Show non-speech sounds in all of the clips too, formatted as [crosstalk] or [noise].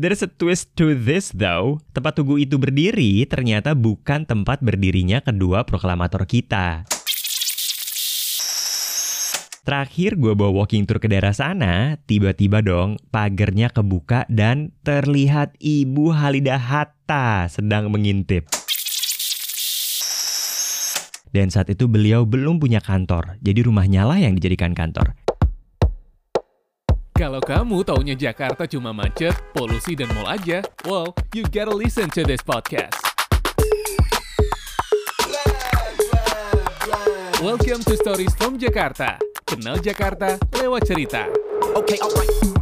There's a twist to this though. Tempat tugu itu berdiri ternyata bukan tempat berdirinya kedua proklamator kita. Terakhir gue bawa walking tour ke daerah sana, tiba-tiba dong pagernya kebuka dan terlihat Ibu Halidah Hatta sedang mengintip. Dan saat itu beliau belum punya kantor, jadi rumahnya lah yang dijadikan kantor. Kalau kamu taunya Jakarta cuma macet, polusi, dan mall aja, well, you gotta listen to this podcast. Welcome to Stories from Jakarta. Kenal Jakarta lewat cerita. Okay, alright.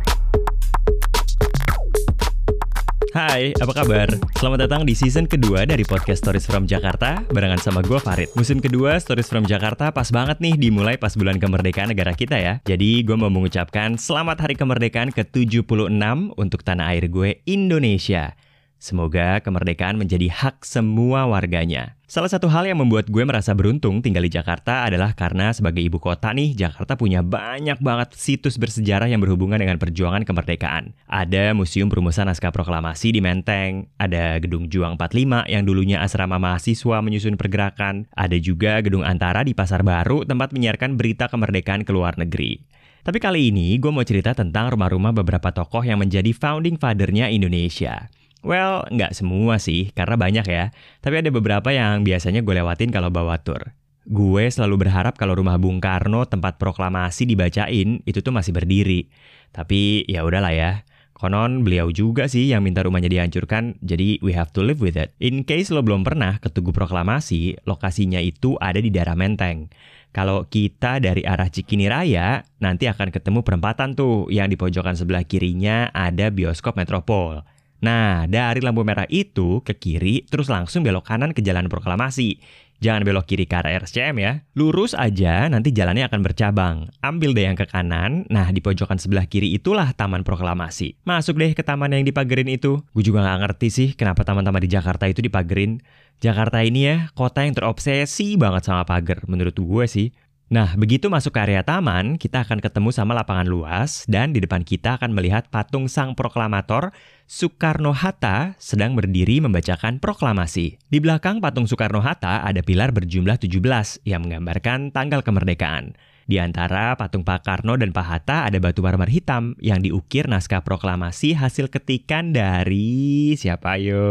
Hai, apa kabar? Selamat datang di season kedua dari podcast Stories from Jakarta barengan sama gue Farid. Musim kedua Stories from Jakarta pas banget nih dimulai pas bulan kemerdekaan negara kita ya. Jadi gue mau mengucapkan selamat hari kemerdekaan ke-76 untuk tanah air gue Indonesia. Semoga kemerdekaan menjadi hak semua warganya. Salah satu hal yang membuat gue merasa beruntung tinggal di Jakarta adalah karena sebagai ibu kota nih, Jakarta punya banyak banget situs bersejarah yang berhubungan dengan perjuangan kemerdekaan. Ada Museum Perumusan Naskah Proklamasi di Menteng, ada Gedung Juang 45 yang dulunya asrama mahasiswa menyusun pergerakan, ada juga Gedung Antara di Pasar Baru tempat menyiarkan berita kemerdekaan ke luar negeri. Tapi kali ini gue mau cerita tentang rumah-rumah beberapa tokoh yang menjadi founding father-nya Indonesia. Well, nggak semua sih, karena banyak ya. Tapi ada beberapa yang biasanya gue lewatin kalau bawa tour. Gue selalu berharap kalau rumah Bung Karno tempat proklamasi dibacain itu tuh masih berdiri. Tapi ya udahlah ya. Konon beliau juga sih yang minta rumahnya dihancurkan, jadi we have to live with it. In case lo belum pernah ke Tugu Proklamasi, lokasinya itu ada di daerah Menteng. Kalau kita dari arah Cikini Raya, nanti akan ketemu perempatan tuh yang di pojokan sebelah kirinya ada bioskop Metropol. Nah, dari lampu merah itu ke kiri, terus langsung belok kanan ke Jalan Proklamasi. Jangan belok kiri ke arah RSCM ya. Lurus aja, nanti jalannya akan bercabang. Ambil deh yang ke kanan, nah di pojokan sebelah kiri itulah Taman Proklamasi. Masuk deh ke taman yang dipagerin itu. Gue juga nggak ngerti sih kenapa taman-taman di Jakarta itu dipagerin. Jakarta ini ya, kota yang terobsesi banget sama pagar, menurut gue sih. Nah, begitu masuk ke area taman, kita akan ketemu sama lapangan luas dan di depan kita akan melihat patung sang proklamator Soekarno-Hatta sedang berdiri membacakan proklamasi. Di belakang patung Soekarno-Hatta ada pilar berjumlah 17 yang menggambarkan tanggal kemerdekaan. Di antara patung Pak Karno dan Pak Hatta ada batu marmer hitam yang diukir naskah proklamasi hasil ketikan dari siapa yo?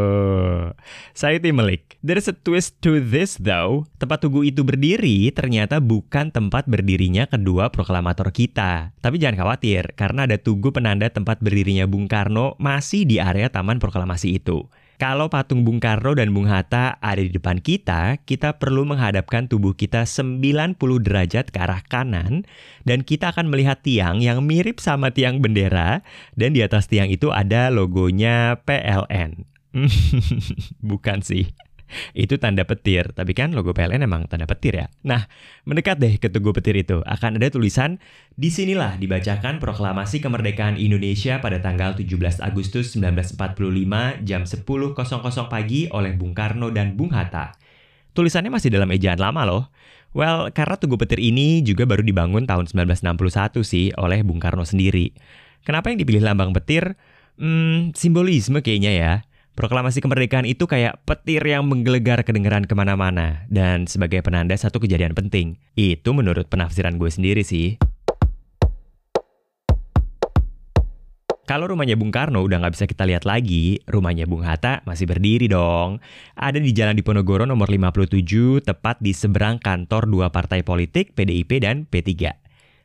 Saya Melik. There's a twist to this though. Tempat tugu itu berdiri ternyata bukan tempat berdirinya kedua proklamator kita. Tapi jangan khawatir, karena ada tugu penanda tempat berdirinya Bung Karno masih di area Taman Proklamasi itu. Kalau patung Bung Karno dan Bung Hatta ada di depan kita, kita perlu menghadapkan tubuh kita 90 derajat ke arah kanan dan kita akan melihat tiang yang mirip sama tiang bendera dan di atas tiang itu ada logonya PLN. [laughs] Bukan sih itu tanda petir. Tapi kan logo PLN emang tanda petir ya. Nah, mendekat deh ke tugu petir itu. Akan ada tulisan, Di sinilah dibacakan proklamasi kemerdekaan Indonesia pada tanggal 17 Agustus 1945 jam 10.00 pagi oleh Bung Karno dan Bung Hatta. Tulisannya masih dalam ejaan lama loh. Well, karena Tugu Petir ini juga baru dibangun tahun 1961 sih oleh Bung Karno sendiri. Kenapa yang dipilih lambang petir? Hmm, simbolisme kayaknya ya. Proklamasi kemerdekaan itu kayak petir yang menggelegar kedengeran ke mana-mana dan sebagai penanda satu kejadian penting. Itu menurut penafsiran gue sendiri sih. Kalau rumahnya Bung Karno udah nggak bisa kita lihat lagi, rumahnya Bung Hatta masih berdiri dong. Ada di Jalan Diponegoro nomor 57, tepat di seberang kantor dua partai politik, PDIP dan P3.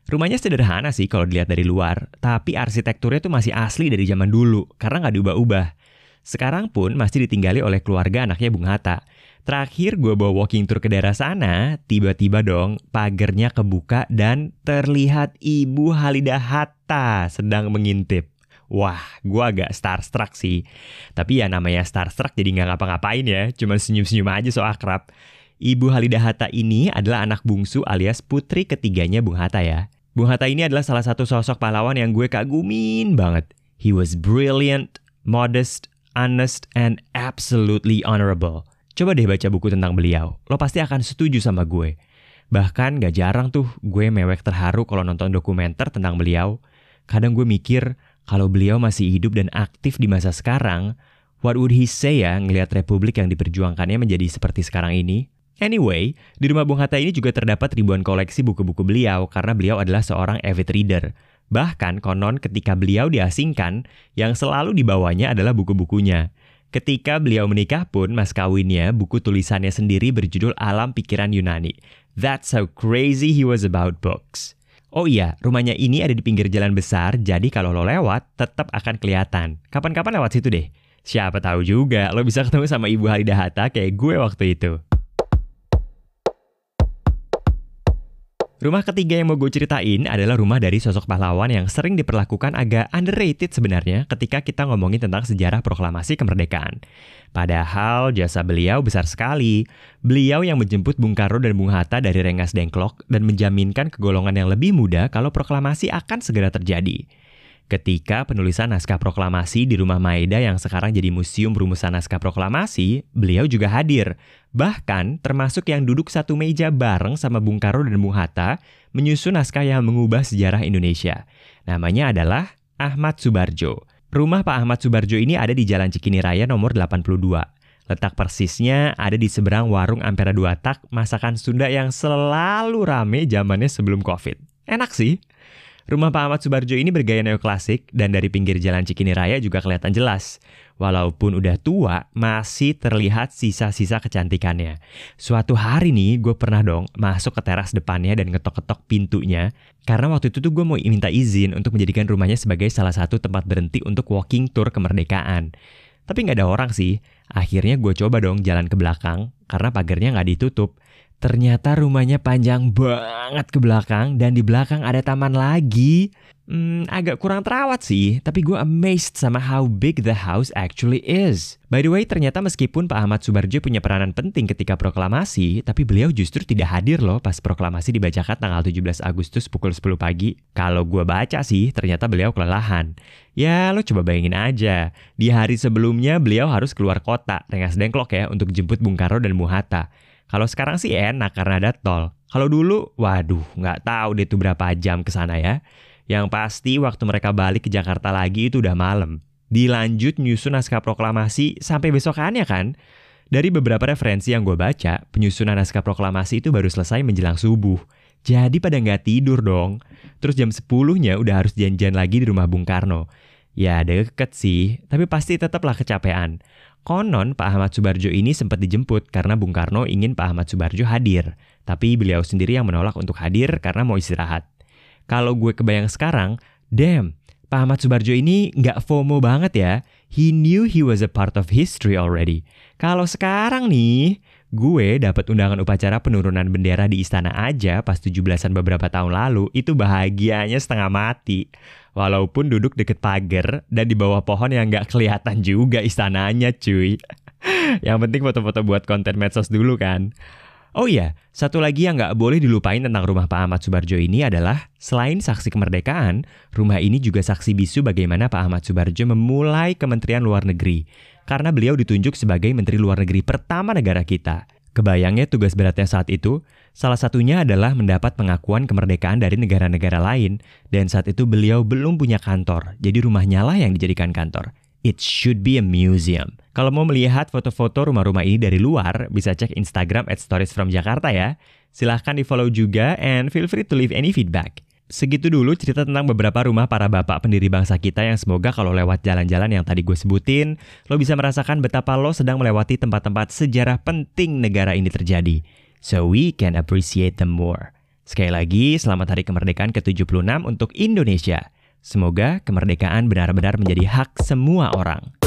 Rumahnya sederhana sih kalau dilihat dari luar, tapi arsitekturnya tuh masih asli dari zaman dulu, karena nggak diubah-ubah. Sekarang pun masih ditinggali oleh keluarga anaknya Bung Hatta. Terakhir gue bawa walking tour ke daerah sana, tiba-tiba dong pagernya kebuka dan terlihat Ibu Halidah Hatta sedang mengintip. Wah, gue agak starstruck sih. Tapi ya namanya starstruck jadi nggak ngapa-ngapain ya, cuma senyum-senyum aja so akrab. Ibu Halidah Hatta ini adalah anak bungsu alias putri ketiganya Bung Hatta ya. Bung Hatta ini adalah salah satu sosok pahlawan yang gue kagumin banget. He was brilliant, modest, honest, and absolutely honorable. Coba deh baca buku tentang beliau, lo pasti akan setuju sama gue. Bahkan gak jarang tuh gue mewek terharu kalau nonton dokumenter tentang beliau. Kadang gue mikir, Kalau beliau masih hidup dan aktif di masa sekarang, what would he say ya ngelihat republik yang diperjuangkannya menjadi seperti sekarang ini? Anyway, di rumah Bung Hatta ini juga terdapat ribuan koleksi buku-buku beliau karena beliau adalah seorang avid reader. Bahkan konon ketika beliau diasingkan, yang selalu dibawanya adalah buku-bukunya. Ketika beliau menikah pun, mas kawinnya buku tulisannya sendiri berjudul Alam Pikiran Yunani. That's how crazy he was about books. Oh iya, rumahnya ini ada di pinggir jalan besar, jadi kalau lo lewat, tetap akan kelihatan. Kapan-kapan lewat situ deh. Siapa tahu juga lo bisa ketemu sama Ibu Halida Hatta kayak gue waktu itu. Rumah ketiga yang mau gue ceritain adalah rumah dari sosok pahlawan yang sering diperlakukan agak underrated sebenarnya ketika kita ngomongin tentang sejarah proklamasi kemerdekaan. Padahal jasa beliau besar sekali. Beliau yang menjemput Bung Karno dan Bung Hatta dari Rengas Dengklok dan menjaminkan kegolongan yang lebih muda kalau proklamasi akan segera terjadi. Ketika penulisan naskah proklamasi di Rumah Maeda yang sekarang jadi Museum Rumusan Naskah Proklamasi, beliau juga hadir. Bahkan termasuk yang duduk satu meja bareng sama Bung Karno dan Bung Hatta menyusun naskah yang mengubah sejarah Indonesia. Namanya adalah Ahmad Subarjo. Rumah Pak Ahmad Subarjo ini ada di Jalan Cikini Raya nomor 82. Letak persisnya ada di seberang warung Ampera Dua Tak, masakan Sunda yang selalu rame zamannya sebelum Covid. Enak sih. Rumah Pak Ahmad Subarjo ini bergaya neoklasik dan dari pinggir jalan Cikini Raya juga kelihatan jelas. Walaupun udah tua, masih terlihat sisa-sisa kecantikannya. Suatu hari nih, gue pernah dong masuk ke teras depannya dan ngetok-ketok pintunya. Karena waktu itu tuh gue mau minta izin untuk menjadikan rumahnya sebagai salah satu tempat berhenti untuk walking tour kemerdekaan. Tapi nggak ada orang sih. Akhirnya gue coba dong jalan ke belakang, karena pagarnya nggak ditutup. Ternyata rumahnya panjang banget ke belakang dan di belakang ada taman lagi. Hmm, agak kurang terawat sih, tapi gue amazed sama how big the house actually is. By the way, ternyata meskipun Pak Ahmad Subarjo punya peranan penting ketika proklamasi, tapi beliau justru tidak hadir loh pas proklamasi dibacakan tanggal 17 Agustus pukul 10 pagi. Kalau gue baca sih, ternyata beliau kelelahan. Ya, lo coba bayangin aja. Di hari sebelumnya beliau harus keluar kota, Rengas Dengklok ya, untuk jemput Bung Karno dan Muhata. Kalau sekarang sih enak karena ada tol. Kalau dulu, waduh, nggak tahu deh tuh berapa jam ke sana ya. Yang pasti waktu mereka balik ke Jakarta lagi itu udah malam. Dilanjut nyusun naskah proklamasi sampai besokannya kan. Dari beberapa referensi yang gue baca, penyusunan naskah proklamasi itu baru selesai menjelang subuh. Jadi pada nggak tidur dong. Terus jam 10-nya udah harus janjian lagi di rumah Bung Karno. Ya deket sih, tapi pasti tetaplah kecapean. Konon Pak Ahmad Subarjo ini sempat dijemput karena Bung Karno ingin Pak Ahmad Subarjo hadir. Tapi beliau sendiri yang menolak untuk hadir karena mau istirahat. Kalau gue kebayang sekarang, damn, Pak Ahmad Subarjo ini nggak FOMO banget ya. He knew he was a part of history already. Kalau sekarang nih, gue dapat undangan upacara penurunan bendera di istana aja pas 17-an beberapa tahun lalu, itu bahagianya setengah mati. Walaupun duduk deket pagar dan di bawah pohon yang nggak kelihatan juga istananya cuy. [laughs] yang penting foto-foto buat konten medsos dulu kan. Oh iya, satu lagi yang nggak boleh dilupain tentang rumah Pak Ahmad Subarjo ini adalah selain saksi kemerdekaan, rumah ini juga saksi bisu bagaimana Pak Ahmad Subarjo memulai Kementerian Luar Negeri. Karena beliau ditunjuk sebagai Menteri Luar Negeri pertama negara kita. Kebayangnya tugas beratnya saat itu, salah satunya adalah mendapat pengakuan kemerdekaan dari negara-negara lain, dan saat itu beliau belum punya kantor, jadi rumahnya lah yang dijadikan kantor. It should be a museum. Kalau mau melihat foto-foto rumah-rumah ini dari luar, bisa cek Instagram at Stories from Jakarta ya. Silahkan di follow juga and feel free to leave any feedback. Segitu dulu cerita tentang beberapa rumah para bapak pendiri bangsa kita yang semoga kalau lewat jalan-jalan yang tadi gue sebutin, lo bisa merasakan betapa lo sedang melewati tempat-tempat sejarah penting negara ini terjadi. So we can appreciate them more. Sekali lagi, selamat Hari Kemerdekaan ke-76 untuk Indonesia. Semoga kemerdekaan benar-benar menjadi hak semua orang.